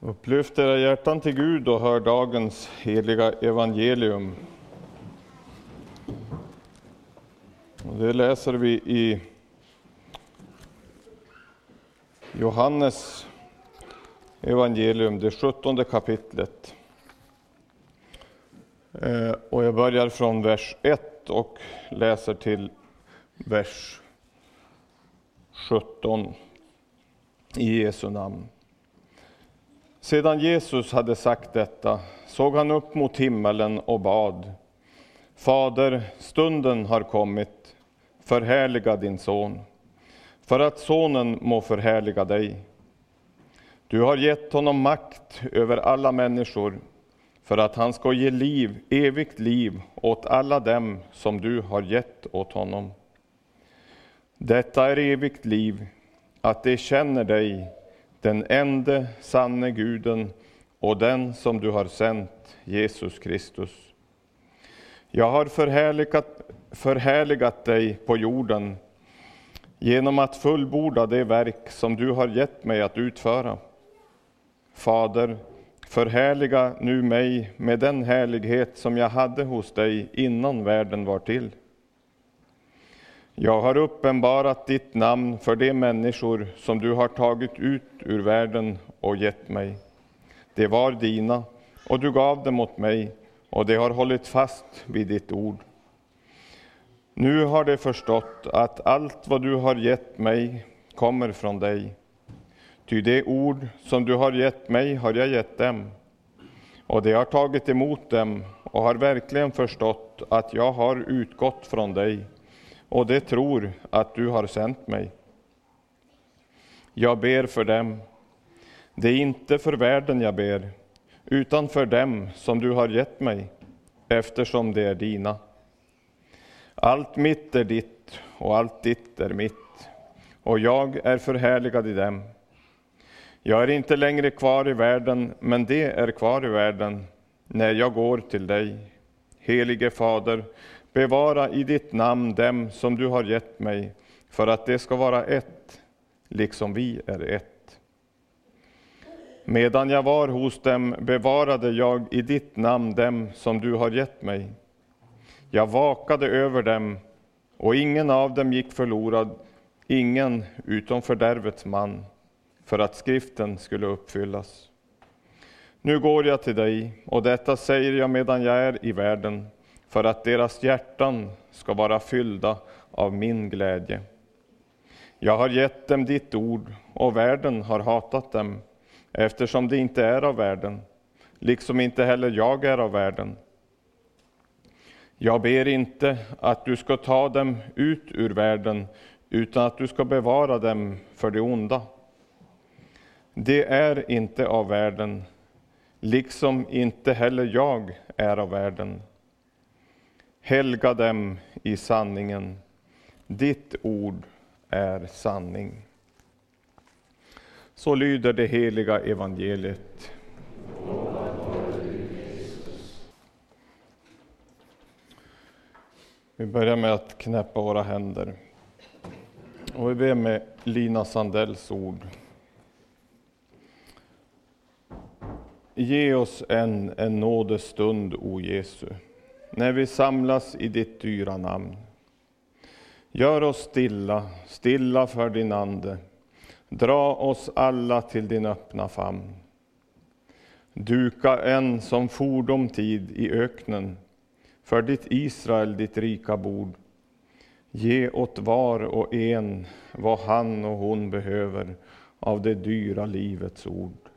Upplyft era hjärtan till Gud och hör dagens heliga evangelium. Det läser vi i Johannes evangelium, det sjuttonde kapitlet. Eh, och jag börjar från vers 1 och läser till vers 17 i Jesu namn. Sedan Jesus hade sagt detta såg han upp mot himmelen och bad. Fader, stunden har kommit, förhärliga din son, för att sonen må förhärliga dig. Du har gett honom makt över alla människor, för att han ska ge liv, evigt liv åt alla dem som du har gett åt honom. Detta är evigt liv, att de känner dig, den ende sanne guden och den som du har sänt, Jesus Kristus. Jag har förhärligat, förhärligat dig på jorden genom att fullborda det verk som du har gett mig att utföra. Fader, förhärliga nu mig med den härlighet som jag hade hos dig innan världen var till. Jag har uppenbarat ditt namn för de människor som du har tagit ut ur världen och gett mig. De var dina, och du gav dem åt mig, och de har hållit fast vid ditt ord. Nu har de förstått att allt vad du har gett mig kommer från dig. Ty det ord som du har gett mig har jag gett dem, och de har tagit emot dem och har verkligen förstått att jag har utgått från dig och de tror att du har sänt mig. Jag ber för dem. Det är inte för världen jag ber, utan för dem som du har gett mig, eftersom de är dina. Allt mitt är ditt och allt ditt är mitt, och jag är förhärligad i dem. Jag är inte längre kvar i världen, men det är kvar i världen när jag går till dig. Helige Fader, Bevara i ditt namn dem som du har gett mig, för att det ska vara ett, liksom vi är ett. Medan jag var hos dem bevarade jag i ditt namn dem som du har gett mig. Jag vakade över dem, och ingen av dem gick förlorad, ingen utom fördärvets man, för att skriften skulle uppfyllas. Nu går jag till dig, och detta säger jag medan jag är i världen, för att deras hjärtan ska vara fyllda av min glädje. Jag har gett dem ditt ord, och världen har hatat dem, eftersom de inte är av världen, liksom inte heller jag är av världen. Jag ber inte att du ska ta dem ut ur världen, utan att du ska bevara dem för det onda. De är inte av världen, liksom inte heller jag är av världen. Helga dem i sanningen. Ditt ord är sanning. Så lyder det heliga evangeliet. Vi börjar med att knäppa våra händer. Och vi ber med Lina Sandells ord. Ge oss en, en nådestund, o Jesu när vi samlas i ditt dyra namn. Gör oss stilla, stilla för din Ande. Dra oss alla till din öppna famn. Duka en som fordom tid i öknen, för ditt Israel, ditt rika bord. Ge åt var och en vad han och hon behöver av det dyra livets ord.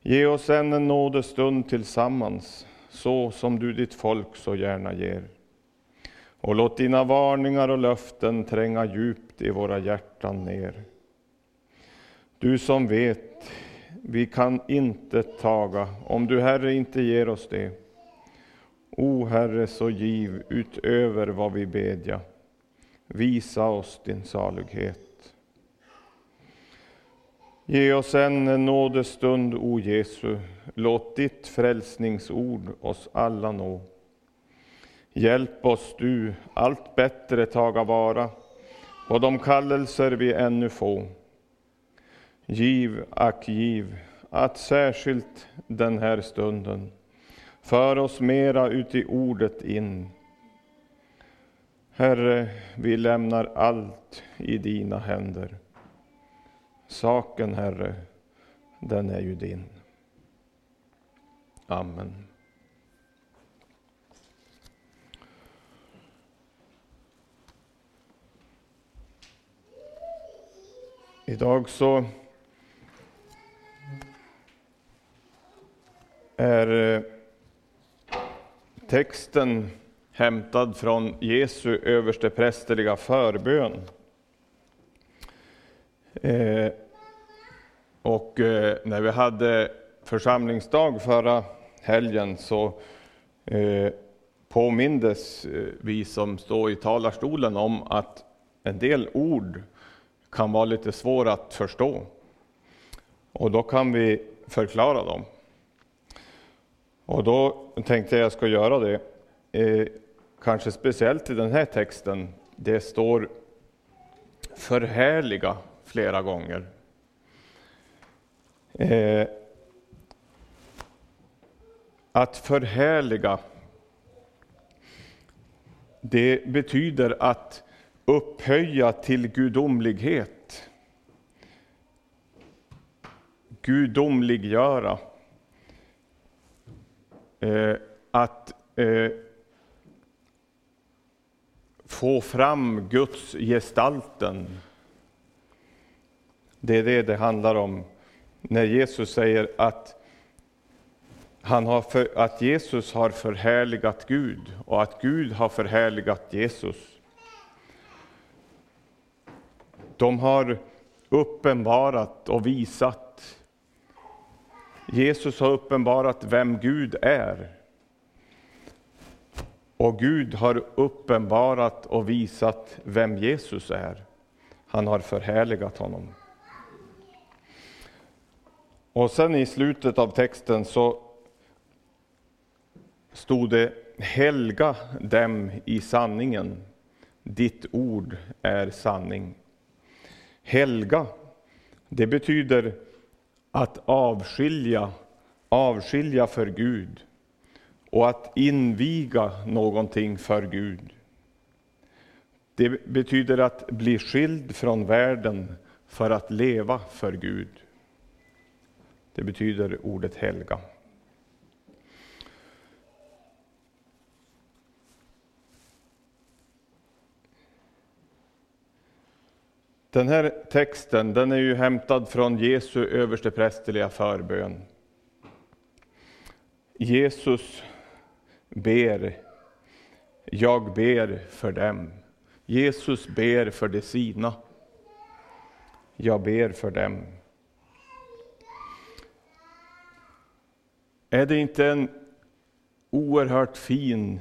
Ge oss än en nådestund tillsammans, så som du ditt folk så gärna ger. Och låt dina varningar och löften tränga djupt i våra hjärtan ner. Du som vet, vi kan inte taga om du, Herre, inte ger oss det. O Herre, så giv utöver vad vi bedja. Visa oss din salighet. Ge oss en nådestund, o Jesu, låt ditt frälsningsord oss alla nå. Hjälp oss du allt bättre taga vara på de kallelser vi ännu få. Giv, ack giv, att särskilt den här stunden för oss mera ut i ordet in. Herre, vi lämnar allt i dina händer. Saken, Herre, den är ju din. Amen. Idag så är eh, texten hämtad från Jesu översteprästerliga förbön. Eh, och eh, när vi hade församlingsdag förra helgen så eh, påmindes eh, vi som står i talarstolen om att en del ord kan vara lite svåra att förstå. Och då kan vi förklara dem. Och då tänkte jag jag ska göra det. Eh, kanske speciellt i den här texten. Det står förhärliga flera gånger. Eh, att förhärliga, det betyder att upphöja till gudomlighet. Gudomliggöra. Eh, att eh, få fram Guds gestalten. Det är det det handlar om när Jesus säger att, han har för, att Jesus har förhärligat Gud och att Gud har förhärligat Jesus. De har uppenbarat och visat. Jesus har uppenbarat vem Gud är. Och Gud har uppenbarat och visat vem Jesus är. Han har förhärligat honom. Och sen i slutet av texten så stod det Helga dem i sanningen. Ditt ord är sanning. Helga, det betyder att avskilja, avskilja för Gud och att inviga någonting för Gud. Det betyder att bli skild från världen för att leva för Gud. Det betyder ordet helga. Den här texten den är ju hämtad från Jesu översteprästerliga förbön. Jesus ber, jag ber för dem. Jesus ber för de sina. Jag ber för dem. Är det inte en oerhört fin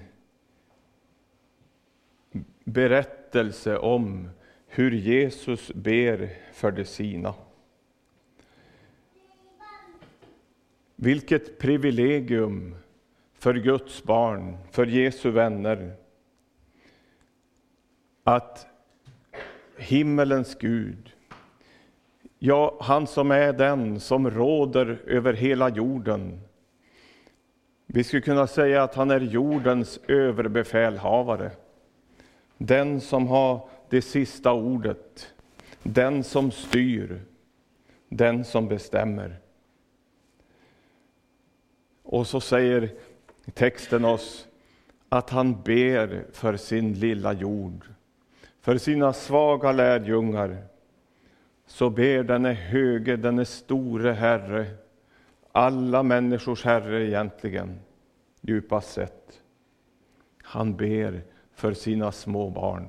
berättelse om hur Jesus ber för de sina. Vilket privilegium för Guds barn, för Jesu vänner, att himmelens Gud, ja, han som är den som råder över hela jorden. Vi skulle kunna säga att han är jordens överbefälhavare. Den som har det sista ordet, den som styr, den som bestämmer. Och så säger texten oss att han ber för sin lilla jord, för sina svaga lärjungar. Så ber denne höge, denne store Herre, alla människors Herre egentligen, djupast sett. Han ber för sina små barn.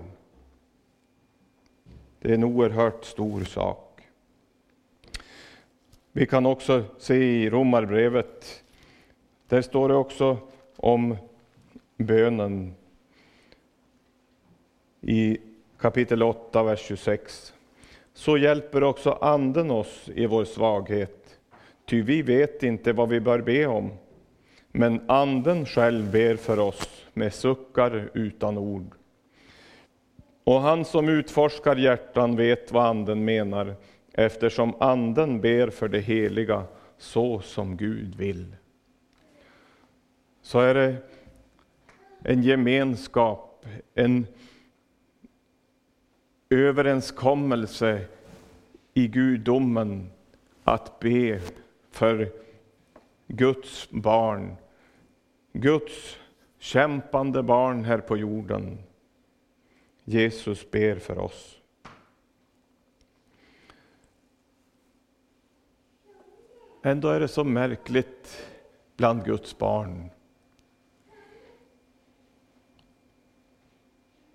Det är en oerhört stor sak. Vi kan också se i Romarbrevet, där står det också om bönen i kapitel 8, vers 26. Så hjälper också Anden oss i vår svaghet, ty vi vet inte vad vi bör be om. Men Anden själv ber för oss med suckar utan ord. Och han som utforskar hjärtan vet vad Anden menar, eftersom Anden ber för det heliga så som Gud vill. Så är det en gemenskap, en överenskommelse i gudomen att be för Guds barn, Guds kämpande barn här på jorden. Jesus ber för oss. Ändå är det så märkligt bland Guds barn.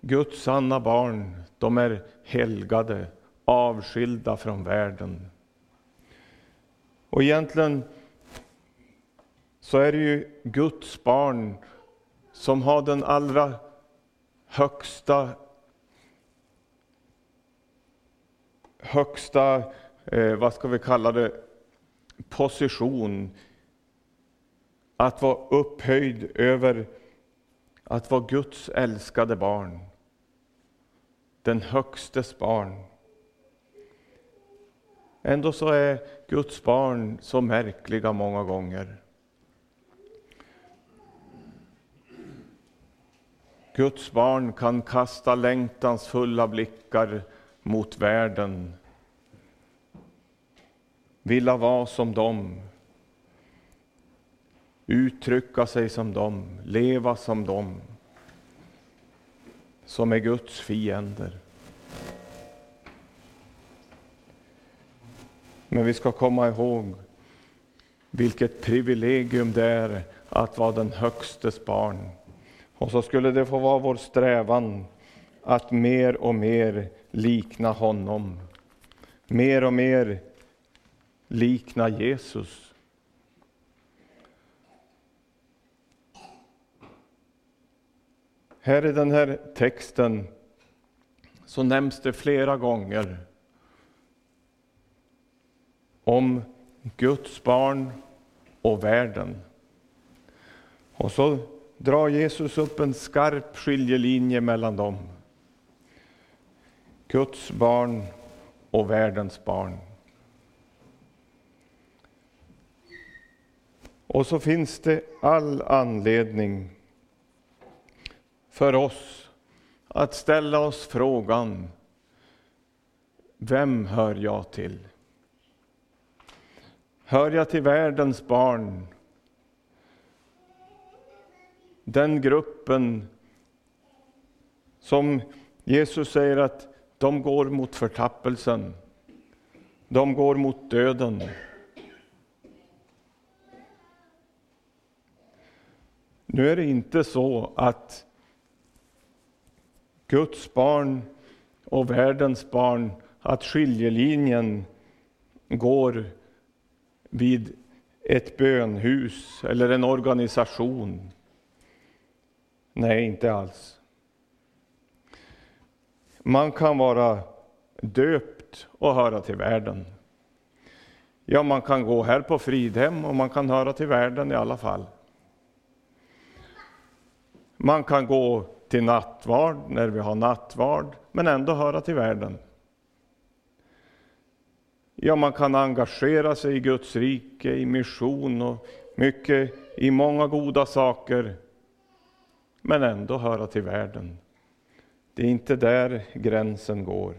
Guds sanna barn, de är helgade, avskilda från världen. Och egentligen så är det ju Guds barn som har den allra högsta högsta, eh, vad ska vi kalla det, position. Att vara upphöjd över att vara Guds älskade barn. Den högstes barn. Ändå så är Guds barn så märkliga många gånger. Guds barn kan kasta längtansfulla blickar mot världen. Vilja vara som dem. Uttrycka sig som dem, leva som dem. Som är Guds fiender. Men vi ska komma ihåg vilket privilegium det är att vara den Högstes barn. Och så skulle det få vara vår strävan att mer och mer likna honom. Mer och mer likna Jesus. Här i den här texten så nämns det flera gånger om Guds barn och världen. Och så drar Jesus upp en skarp skiljelinje mellan dem. Guds barn och världens barn. Och så finns det all anledning för oss att ställa oss frågan, vem hör jag till? Hör jag till världens barn? Den gruppen som Jesus säger att de går mot förtappelsen. De går mot döden. Nu är det inte så att Guds barn och världens barn, att skiljelinjen går vid ett bönhus eller en organisation. Nej, inte alls. Man kan vara döpt och höra till världen. Ja, man kan gå här på Fridhem och man kan höra till världen i alla fall. Man kan gå till nattvard när vi har nattvard, men ändå höra till världen. Ja, man kan engagera sig i Guds rike, i mission och mycket i många goda saker, men ändå höra till världen. Det är inte där gränsen går.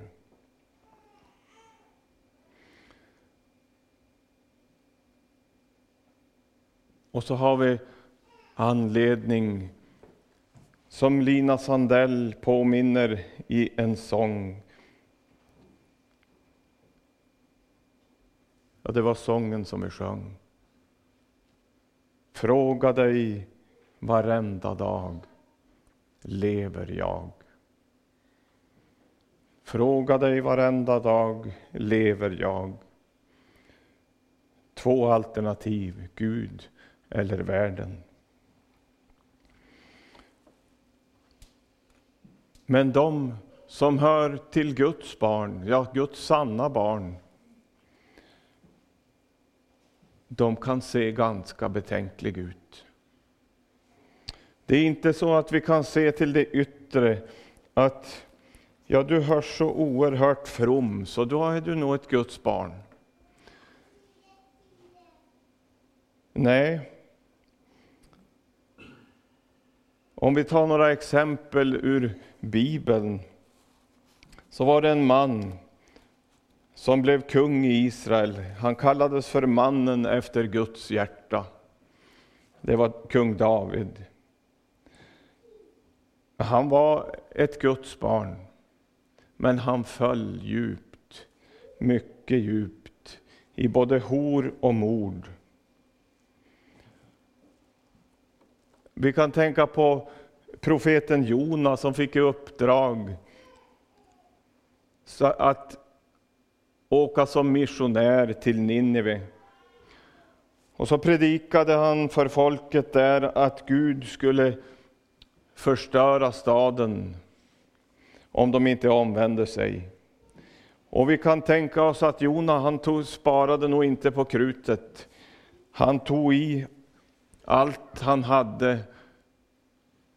Och så har vi anledning, som Lina Sandell påminner i en sång. Ja, det var sången som vi sjöng. Fråga dig varenda dag, lever jag? Fråga dig varenda dag, lever jag? Två alternativ, Gud eller världen. Men de som hör till Guds barn, ja, Guds sanna barn, de kan se ganska betänkliga ut. Det är inte så att vi kan se till det yttre, att ja, du hörs så oerhört from, så då är du nog ett Guds barn. Nej. Om vi tar några exempel ur Bibeln, så var det en man som blev kung i Israel. Han kallades för mannen efter Guds hjärta. Det var kung David. Han var ett Guds barn, men han föll djupt, mycket djupt, i både hor och mord. Vi kan tänka på profeten Jona som fick i uppdrag att åka som missionär till Nineve. Och så predikade han för folket där att Gud skulle förstöra staden om de inte omvände sig. Och vi kan tänka oss att Jona, han tog, sparade nog inte på krutet. Han tog i allt han hade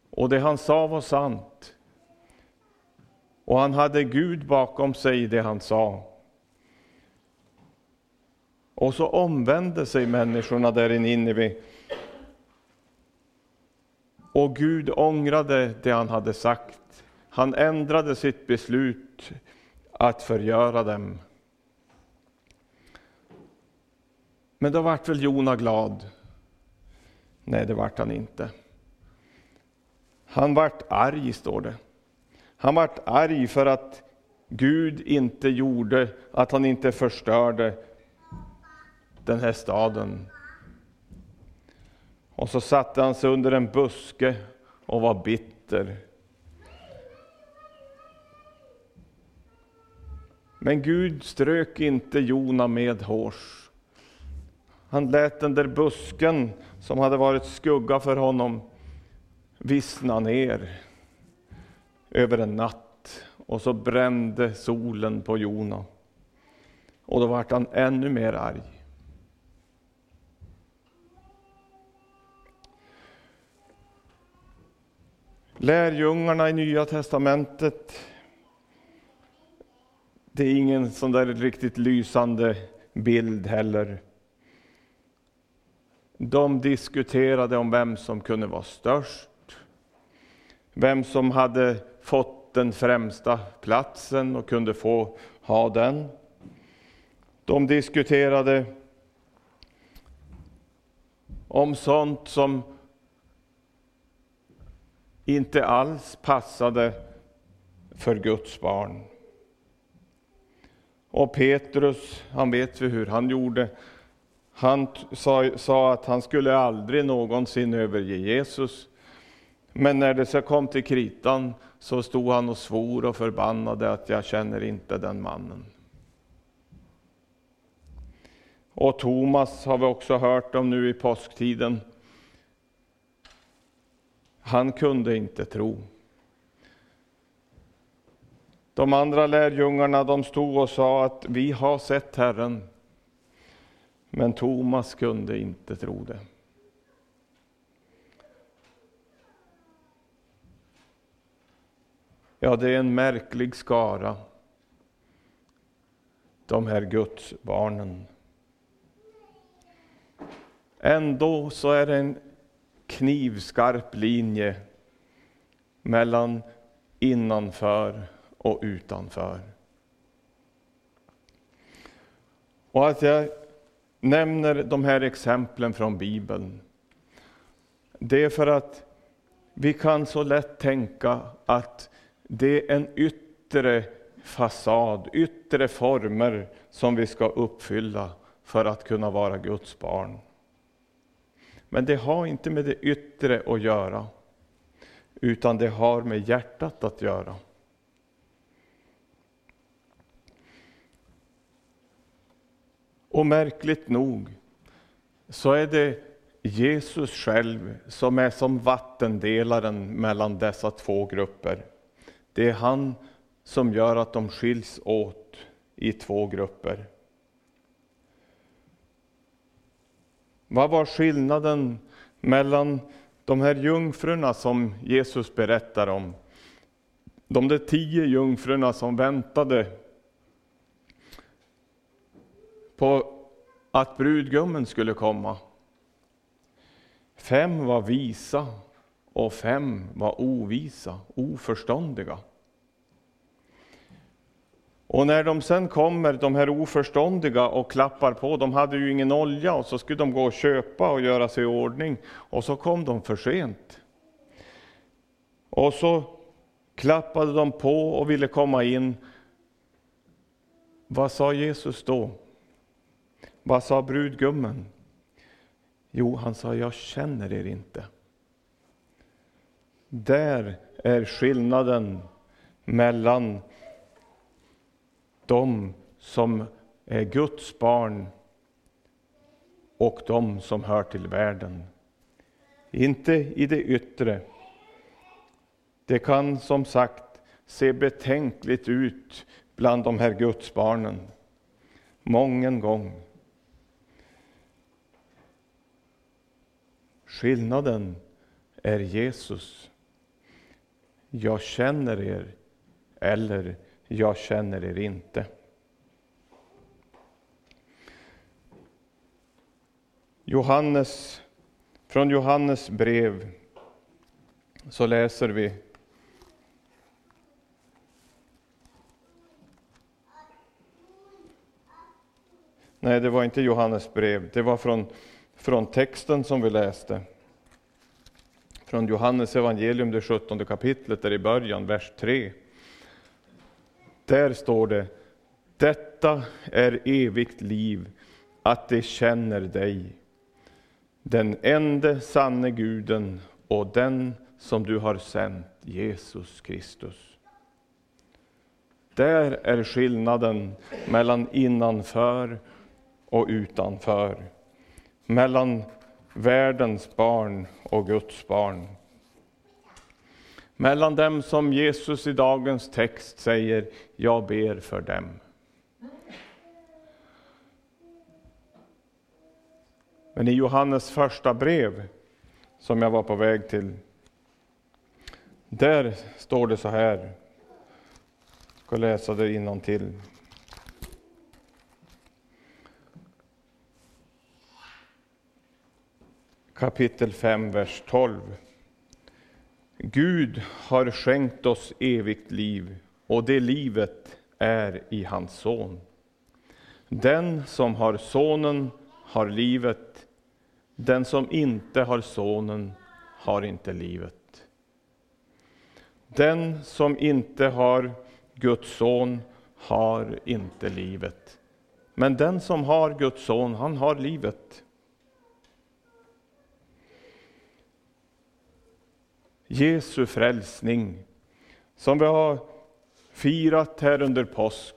och det han sa var sant. Och han hade Gud bakom sig i det han sa. Och så omvände sig människorna där i Nineve. Och Gud ångrade det han hade sagt. Han ändrade sitt beslut att förgöra dem. Men då vart väl Jona glad? Nej, det vart han inte. Han vart arg, står det. Han vart arg för att Gud inte gjorde, att han inte förstörde den här staden. Och så satte han sig under en buske och var bitter. Men Gud strök inte Jona med hårs. Han lät den där busken som hade varit skugga för honom vissna ner över en natt och så brände solen på Jona. Och då vart han ännu mer arg. Lärjungarna i Nya testamentet, det är ingen sån där riktigt lysande bild heller. De diskuterade om vem som kunde vara störst, vem som hade fått den främsta platsen och kunde få ha den. De diskuterade om sånt som inte alls passade för Guds barn. Och Petrus, han vet vi hur han gjorde. Han sa, sa, att han skulle aldrig någonsin överge Jesus. Men när det så kom till kritan så stod han och svor och förbannade att jag känner inte den mannen. Och Thomas har vi också hört om nu i påsktiden. Han kunde inte tro. De andra lärjungarna de stod och sa att vi har sett Herren. Men Thomas kunde inte tro det. Ja, det är en märklig skara, de här Guds barnen. Ändå så är det en knivskarp linje mellan innanför och utanför. Och att jag nämner de här exemplen från Bibeln, det är för att vi kan så lätt tänka att det är en yttre fasad, yttre former som vi ska uppfylla för att kunna vara Guds barn. Men det har inte med det yttre att göra, utan det har med hjärtat att göra. Och märkligt nog så är det Jesus själv som är som vattendelaren mellan dessa två grupper. Det är han som gör att de skiljs åt i två grupper. Vad var skillnaden mellan de här jungfrurna som Jesus berättar om? De där tio jungfrurna som väntade på att brudgummen skulle komma. Fem var visa och fem var ovisa, oförståndiga. Och när de sen kommer, de här oförståndiga, och klappar på, de hade ju ingen olja och så skulle de gå och köpa och göra sig i ordning och så kom de för sent. Och så klappade de på och ville komma in. Vad sa Jesus då? Vad sa brudgummen? Jo, han sa, jag känner er inte. Där är skillnaden mellan de som är Guds barn och de som hör till världen. Inte i det yttre. Det kan som sagt se betänkligt ut bland de här Guds barnen. Mången gång. Skillnaden är Jesus. Jag känner er, eller jag känner er inte. Johannes, från Johannes brev så läser vi Nej, det var inte Johannes brev, det var från, från texten som vi läste. Från Johannes evangelium, det 17 kapitlet, där i början, vers 3. Där står det, detta är evigt liv, att de känner dig, den ende sanne guden och den som du har sänt, Jesus Kristus. Där är skillnaden mellan innanför och utanför, mellan världens barn och Guds barn. Mellan dem som Jesus i dagens text säger, jag ber för dem. Men i Johannes första brev, som jag var på väg till, där står det så här. Jag ska läsa det till. Kapitel 5, vers 12. Gud har skänkt oss evigt liv och det livet är i hans son. Den som har sonen har livet, den som inte har sonen har inte livet. Den som inte har Guds son har inte livet. Men den som har Guds son, han har livet. Jesu frälsning, som vi har firat här under påsk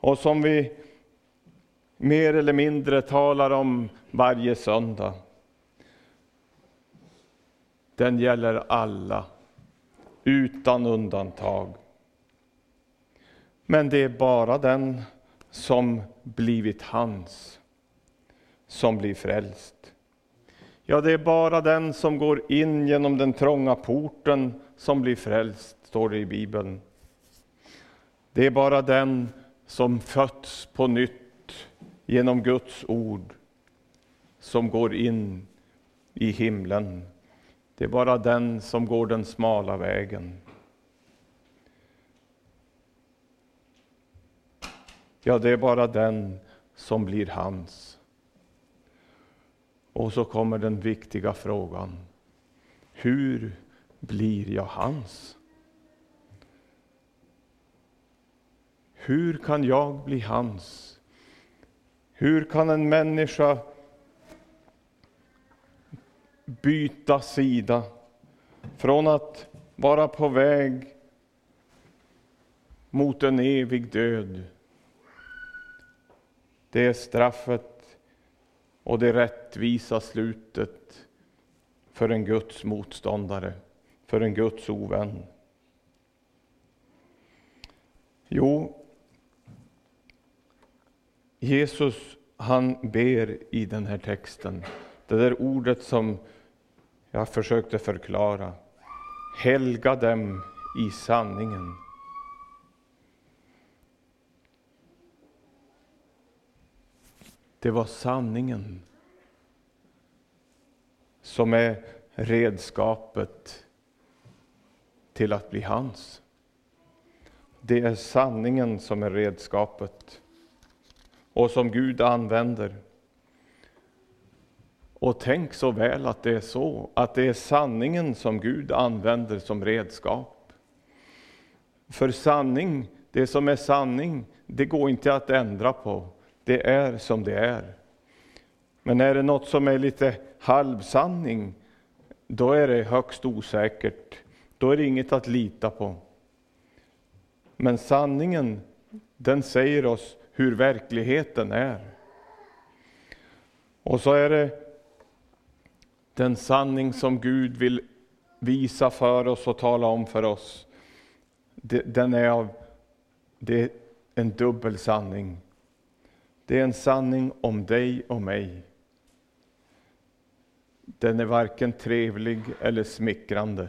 och som vi mer eller mindre talar om varje söndag. Den gäller alla, utan undantag. Men det är bara den som blivit hans som blir frälst. Ja, det är bara den som går in genom den trånga porten som blir frälst, står det i Bibeln. Det är bara den som fötts på nytt genom Guds ord som går in i himlen. Det är bara den som går den smala vägen. Ja, det är bara den som blir hans. Och så kommer den viktiga frågan. Hur blir jag hans? Hur kan jag bli hans? Hur kan en människa byta sida från att vara på väg mot en evig död? Det är straffet och det rättvisa slutet för en Guds motståndare, för en Guds ovän. Jo, Jesus han ber i den här texten, det där ordet som jag försökte förklara, helga dem i sanningen. Det var sanningen. som är redskapet till att bli hans. Det är sanningen som är redskapet och som Gud använder. Och tänk så väl att det är så, att det är sanningen som Gud använder som redskap. För sanning, det som är sanning, det går inte att ändra på. Det är som det är. Men är det något som är lite halvsanning, då är det högst osäkert. Då är det inget att lita på. Men sanningen, den säger oss hur verkligheten är. Och så är det den sanning som Gud vill visa för oss och tala om för oss. Den är av, det är en dubbel sanning. Det är en sanning om dig och mig. Den är varken trevlig eller smickrande.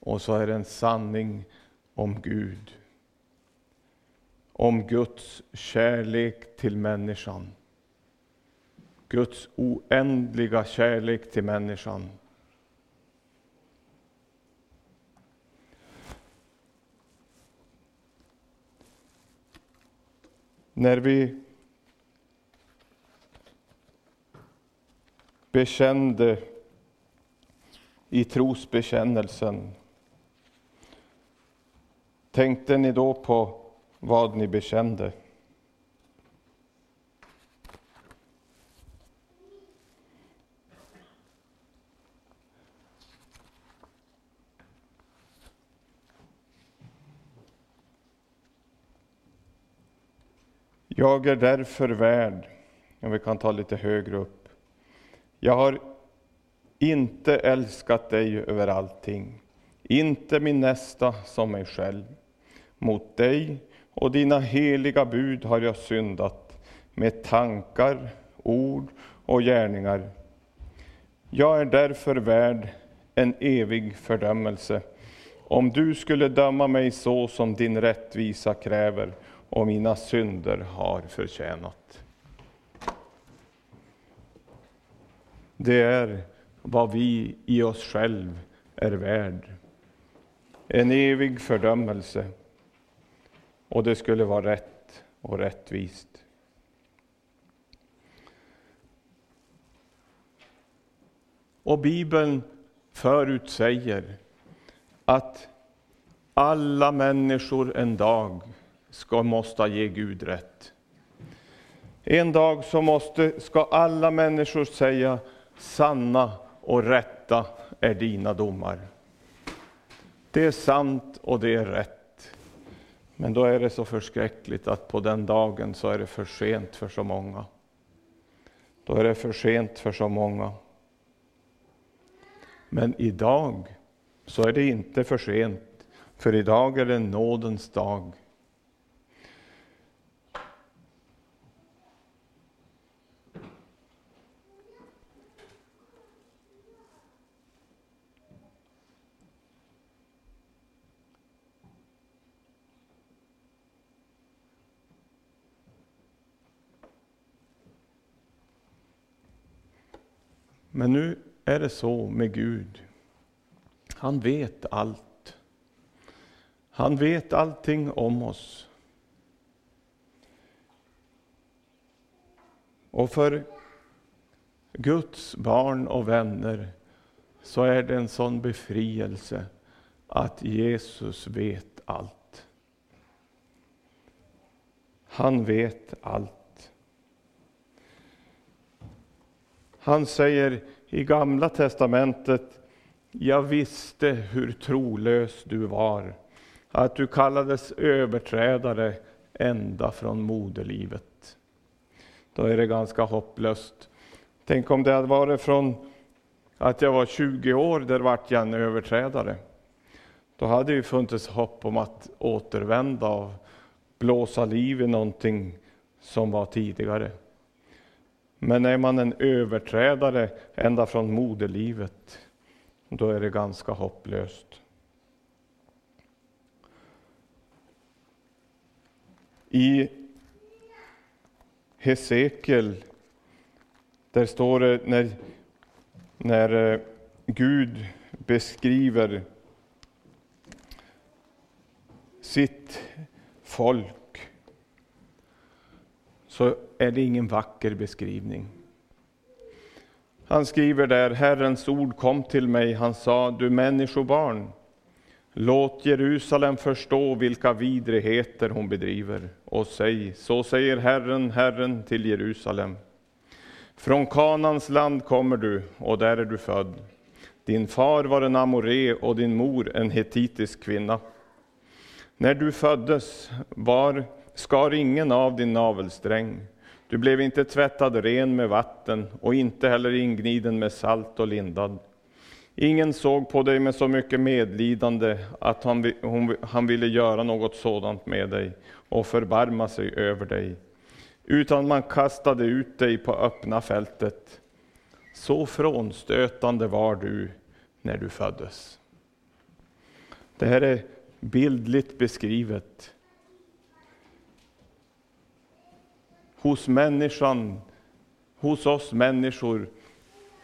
Och så är det en sanning om Gud. Om Guds kärlek till människan. Guds oändliga kärlek till människan. När vi bekände i trosbekännelsen, tänkte ni då på vad ni bekände? Jag är därför värd, om vi kan ta lite högre upp. Jag har inte älskat dig över allting, inte min nästa som mig själv. Mot dig och dina heliga bud har jag syndat med tankar, ord och gärningar. Jag är därför värd en evig fördömelse om du skulle döma mig så som din rättvisa kräver och mina synder har förtjänat. Det är vad vi i oss själv är värd. En evig fördömelse. Och det skulle vara rätt och rättvist. Och Bibeln förutsäger att alla människor en dag ska måste ge Gud rätt. En dag så måste, ska alla människor säga sanna och rätta är dina domar. Det är sant och det är rätt. Men då är det så förskräckligt att på den dagen så är det för sent för så många. Då är det för sent för så många. Men idag så är det inte för sent, för idag är det nådens dag. Men nu är det så med Gud. Han vet allt. Han vet allting om oss. Och för Guds barn och vänner så är det en sån befrielse att Jesus vet allt. Han vet allt. Han säger i Gamla testamentet, jag visste hur trolös du var, att du kallades överträdare ända från moderlivet. Då är det ganska hopplöst. Tänk om det hade varit från att jag var 20 år, där vart jag en överträdare. Då hade det funnits hopp om att återvända och blåsa liv i någonting som var tidigare. Men är man en överträdare ända från moderlivet, då är det ganska hopplöst. I Hesekiel Där står det när, när eh, Gud beskriver sitt folk så är det ingen vacker beskrivning. Han skriver där, Herrens ord kom till mig, han sa, du människobarn, låt Jerusalem förstå vilka vidrigheter hon bedriver och säg, så säger Herren, Herren till Jerusalem. Från Kanans land kommer du och där är du född. Din far var en amoré och din mor en hetitisk kvinna. När du föddes var, skar ingen av din navelsträng. Du blev inte tvättad ren med vatten och inte heller ingniden med salt och lindad. Ingen såg på dig med så mycket medlidande att han, hon, han ville göra något sådant med dig och förbarma sig över dig, utan man kastade ut dig på öppna fältet. Så frånstötande var du när du föddes. Det här är bildligt beskrivet. Hos människan, hos oss människor,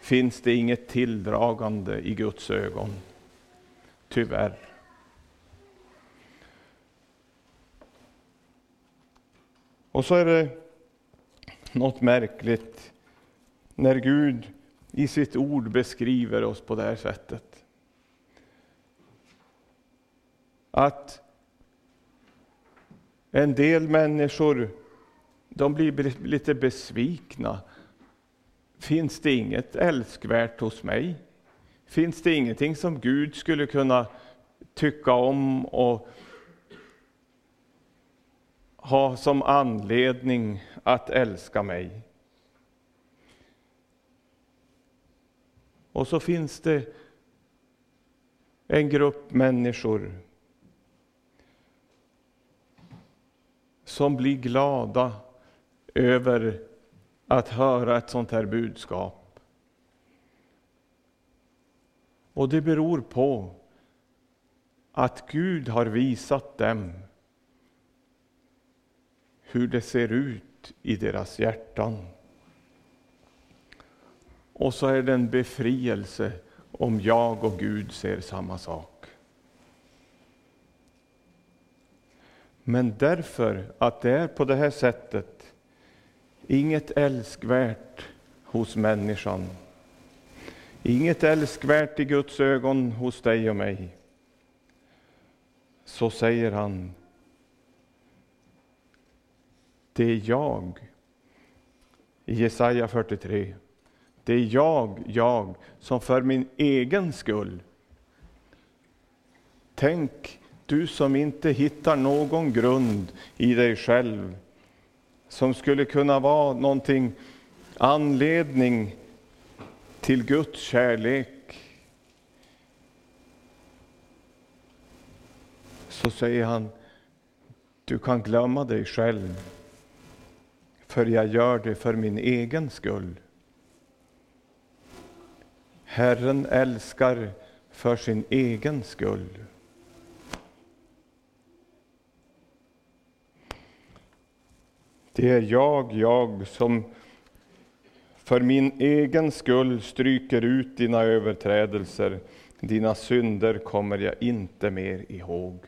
finns det inget tilldragande i Guds ögon. Tyvärr. Och så är det något märkligt när Gud i sitt ord beskriver oss på det här sättet. Att en del människor de blir lite besvikna. Finns det inget älskvärt hos mig? Finns det ingenting som Gud skulle kunna tycka om och ha som anledning att älska mig? Och så finns det en grupp människor som blir glada över att höra ett sånt här budskap. Och det beror på att Gud har visat dem hur det ser ut i deras hjärtan. Och så är det en befrielse om jag och Gud ser samma sak. Men därför att det är på det här sättet, inget älskvärt hos människan, inget älskvärt i Guds ögon hos dig och mig, så säger han, det är jag, i Jesaja 43, det är jag, jag, som för min egen skull. Tänk, du som inte hittar någon grund i dig själv, som skulle kunna vara någonting, anledning till Guds kärlek. Så säger han, du kan glömma dig själv, för jag gör det för min egen skull. Herren älskar för sin egen skull. Det är jag, jag som för min egen skull stryker ut dina överträdelser. Dina synder kommer jag inte mer ihåg.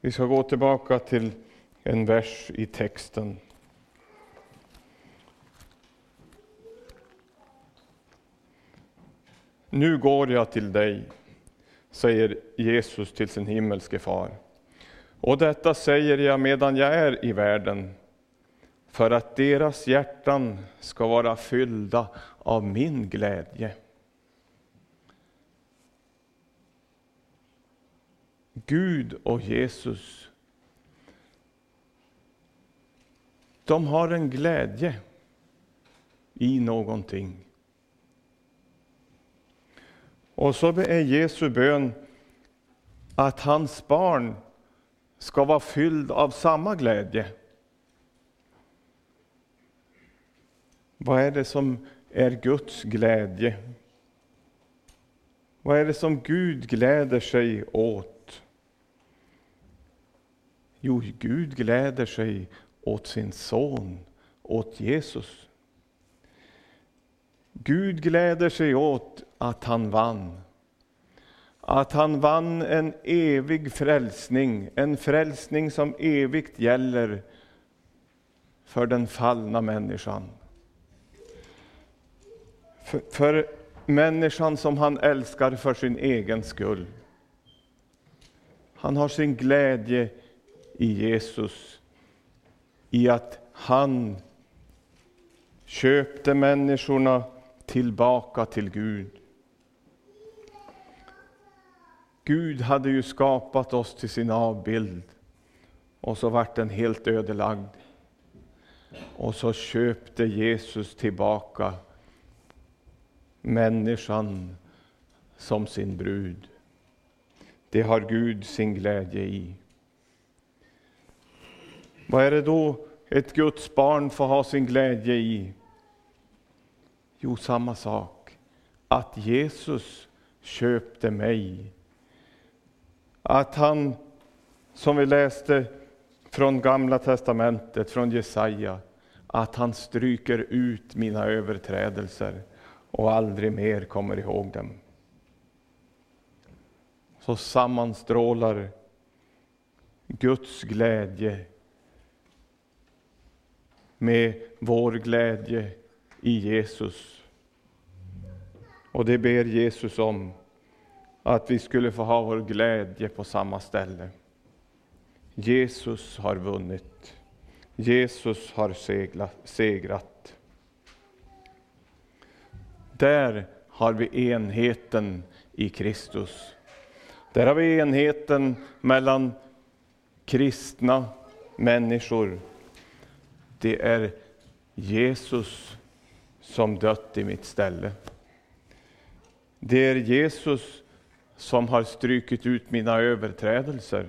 Vi ska gå tillbaka till en vers i texten. Nu går jag till dig, säger Jesus till sin himmelske far. Och detta säger jag medan jag är i världen, för att deras hjärtan ska vara fyllda av min glädje. Gud och Jesus, de har en glädje i någonting. Och så är Jesu bön att hans barn ska vara fylld av samma glädje. Vad är det som är Guds glädje? Vad är det som Gud gläder sig åt? Jo, Gud gläder sig åt sin son, åt Jesus. Gud gläder sig åt att han vann. Att han vann en evig frälsning, en frälsning som evigt gäller för den fallna människan. För, för människan som han älskar för sin egen skull. Han har sin glädje i Jesus, i att han köpte människorna tillbaka till Gud. Gud hade ju skapat oss till sin avbild och så vart den helt ödelagd. Och så köpte Jesus tillbaka människan som sin brud. Det har Gud sin glädje i. Vad är det då ett Guds barn får ha sin glädje i? Jo, samma sak. Att Jesus köpte mig. Att han, som vi läste från Gamla testamentet, från Jesaja, att han stryker ut mina överträdelser och aldrig mer kommer ihåg dem. Så sammanstrålar Guds glädje med vår glädje i Jesus. Och det ber Jesus om, att vi skulle få ha vår glädje på samma ställe. Jesus har vunnit. Jesus har seglat, segrat. Där har vi enheten i Kristus. Där har vi enheten mellan kristna människor. Det är Jesus som dött i mitt ställe. Det är Jesus som har strykit ut mina överträdelser.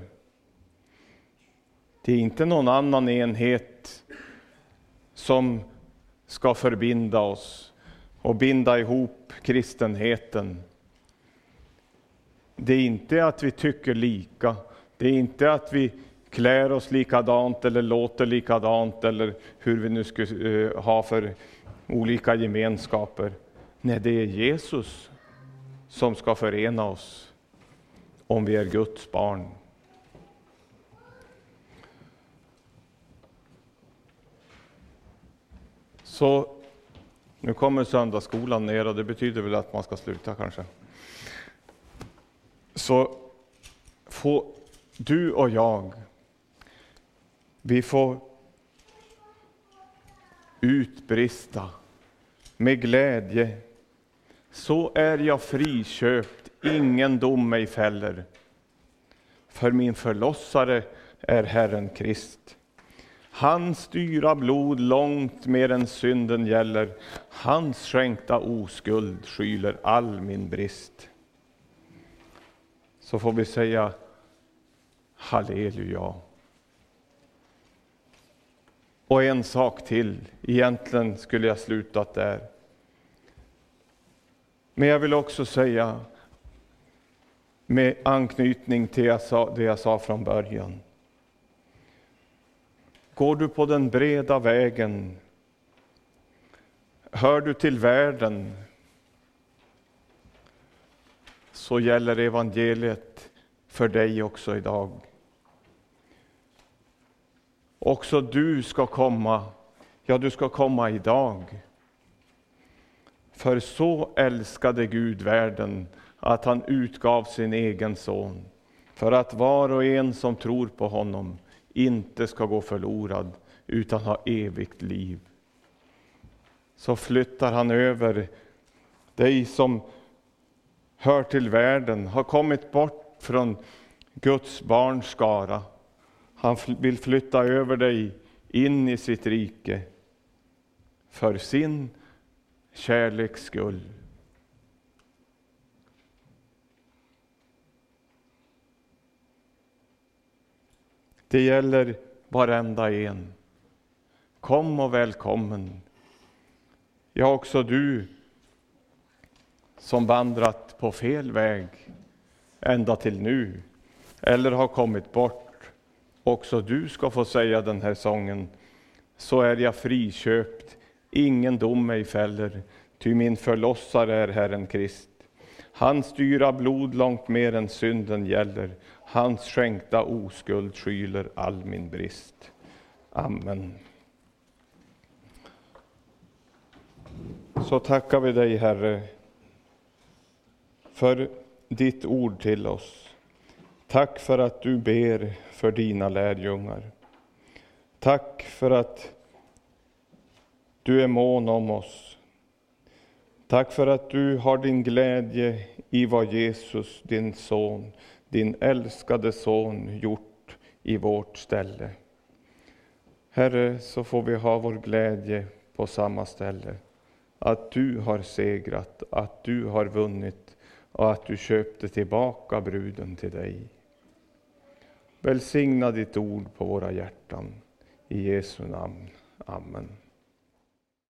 Det är inte någon annan enhet som ska förbinda oss och binda ihop kristenheten. Det är inte att vi tycker lika, det är inte att vi klär oss likadant eller låter likadant eller hur vi nu ska eh, ha för olika gemenskaper. Nej, det är Jesus som ska förena oss om vi är Guds barn. Så nu kommer söndagsskolan ner och det betyder väl att man ska sluta kanske. Så får du och jag, vi får utbrista med glädje. Så är jag friköpt, ingen dom mig fäller. För min förlossare är Herren Krist. Hans dyra blod långt mer än synden gäller. Hans skänkta oskuld skyler all min brist. Så får vi säga halleluja. Och en sak till, egentligen skulle jag slutat där. Men jag vill också säga, med anknytning till det jag sa från början. Går du på den breda vägen? Hör du till världen? Så gäller evangeliet för dig också idag. Också du ska komma, ja, du ska komma idag. För så älskade Gud världen att han utgav sin egen son, för att var och en som tror på honom inte ska gå förlorad, utan ha evigt liv. Så flyttar han över dig som hör till världen, har kommit bort från Guds barns skara. Han vill flytta över dig in i sitt rike för sin kärleks skull. Det gäller varenda en. Kom och välkommen. Ja, också du som vandrat på fel väg ända till nu, eller har kommit bort, också du ska få säga den här sången. Så är jag friköpt, ingen dom mig fäller, ty min förlossare är Herren Krist. Hans dyra blod långt mer än synden gäller, hans skänkta oskuld skyler all min brist. Amen. Så tackar vi dig, Herre, för ditt ord till oss. Tack för att du ber för dina lärjungar. Tack för att du är mån om oss. Tack för att du har din glädje i vad Jesus, din son, din älskade son, gjort i vårt ställe. Herre, så får vi ha vår glädje på samma ställe. Att du har segrat, att du har vunnit och att du köpte tillbaka bruden till dig. Välsigna ditt ord på våra hjärtan. I Jesu namn. Amen.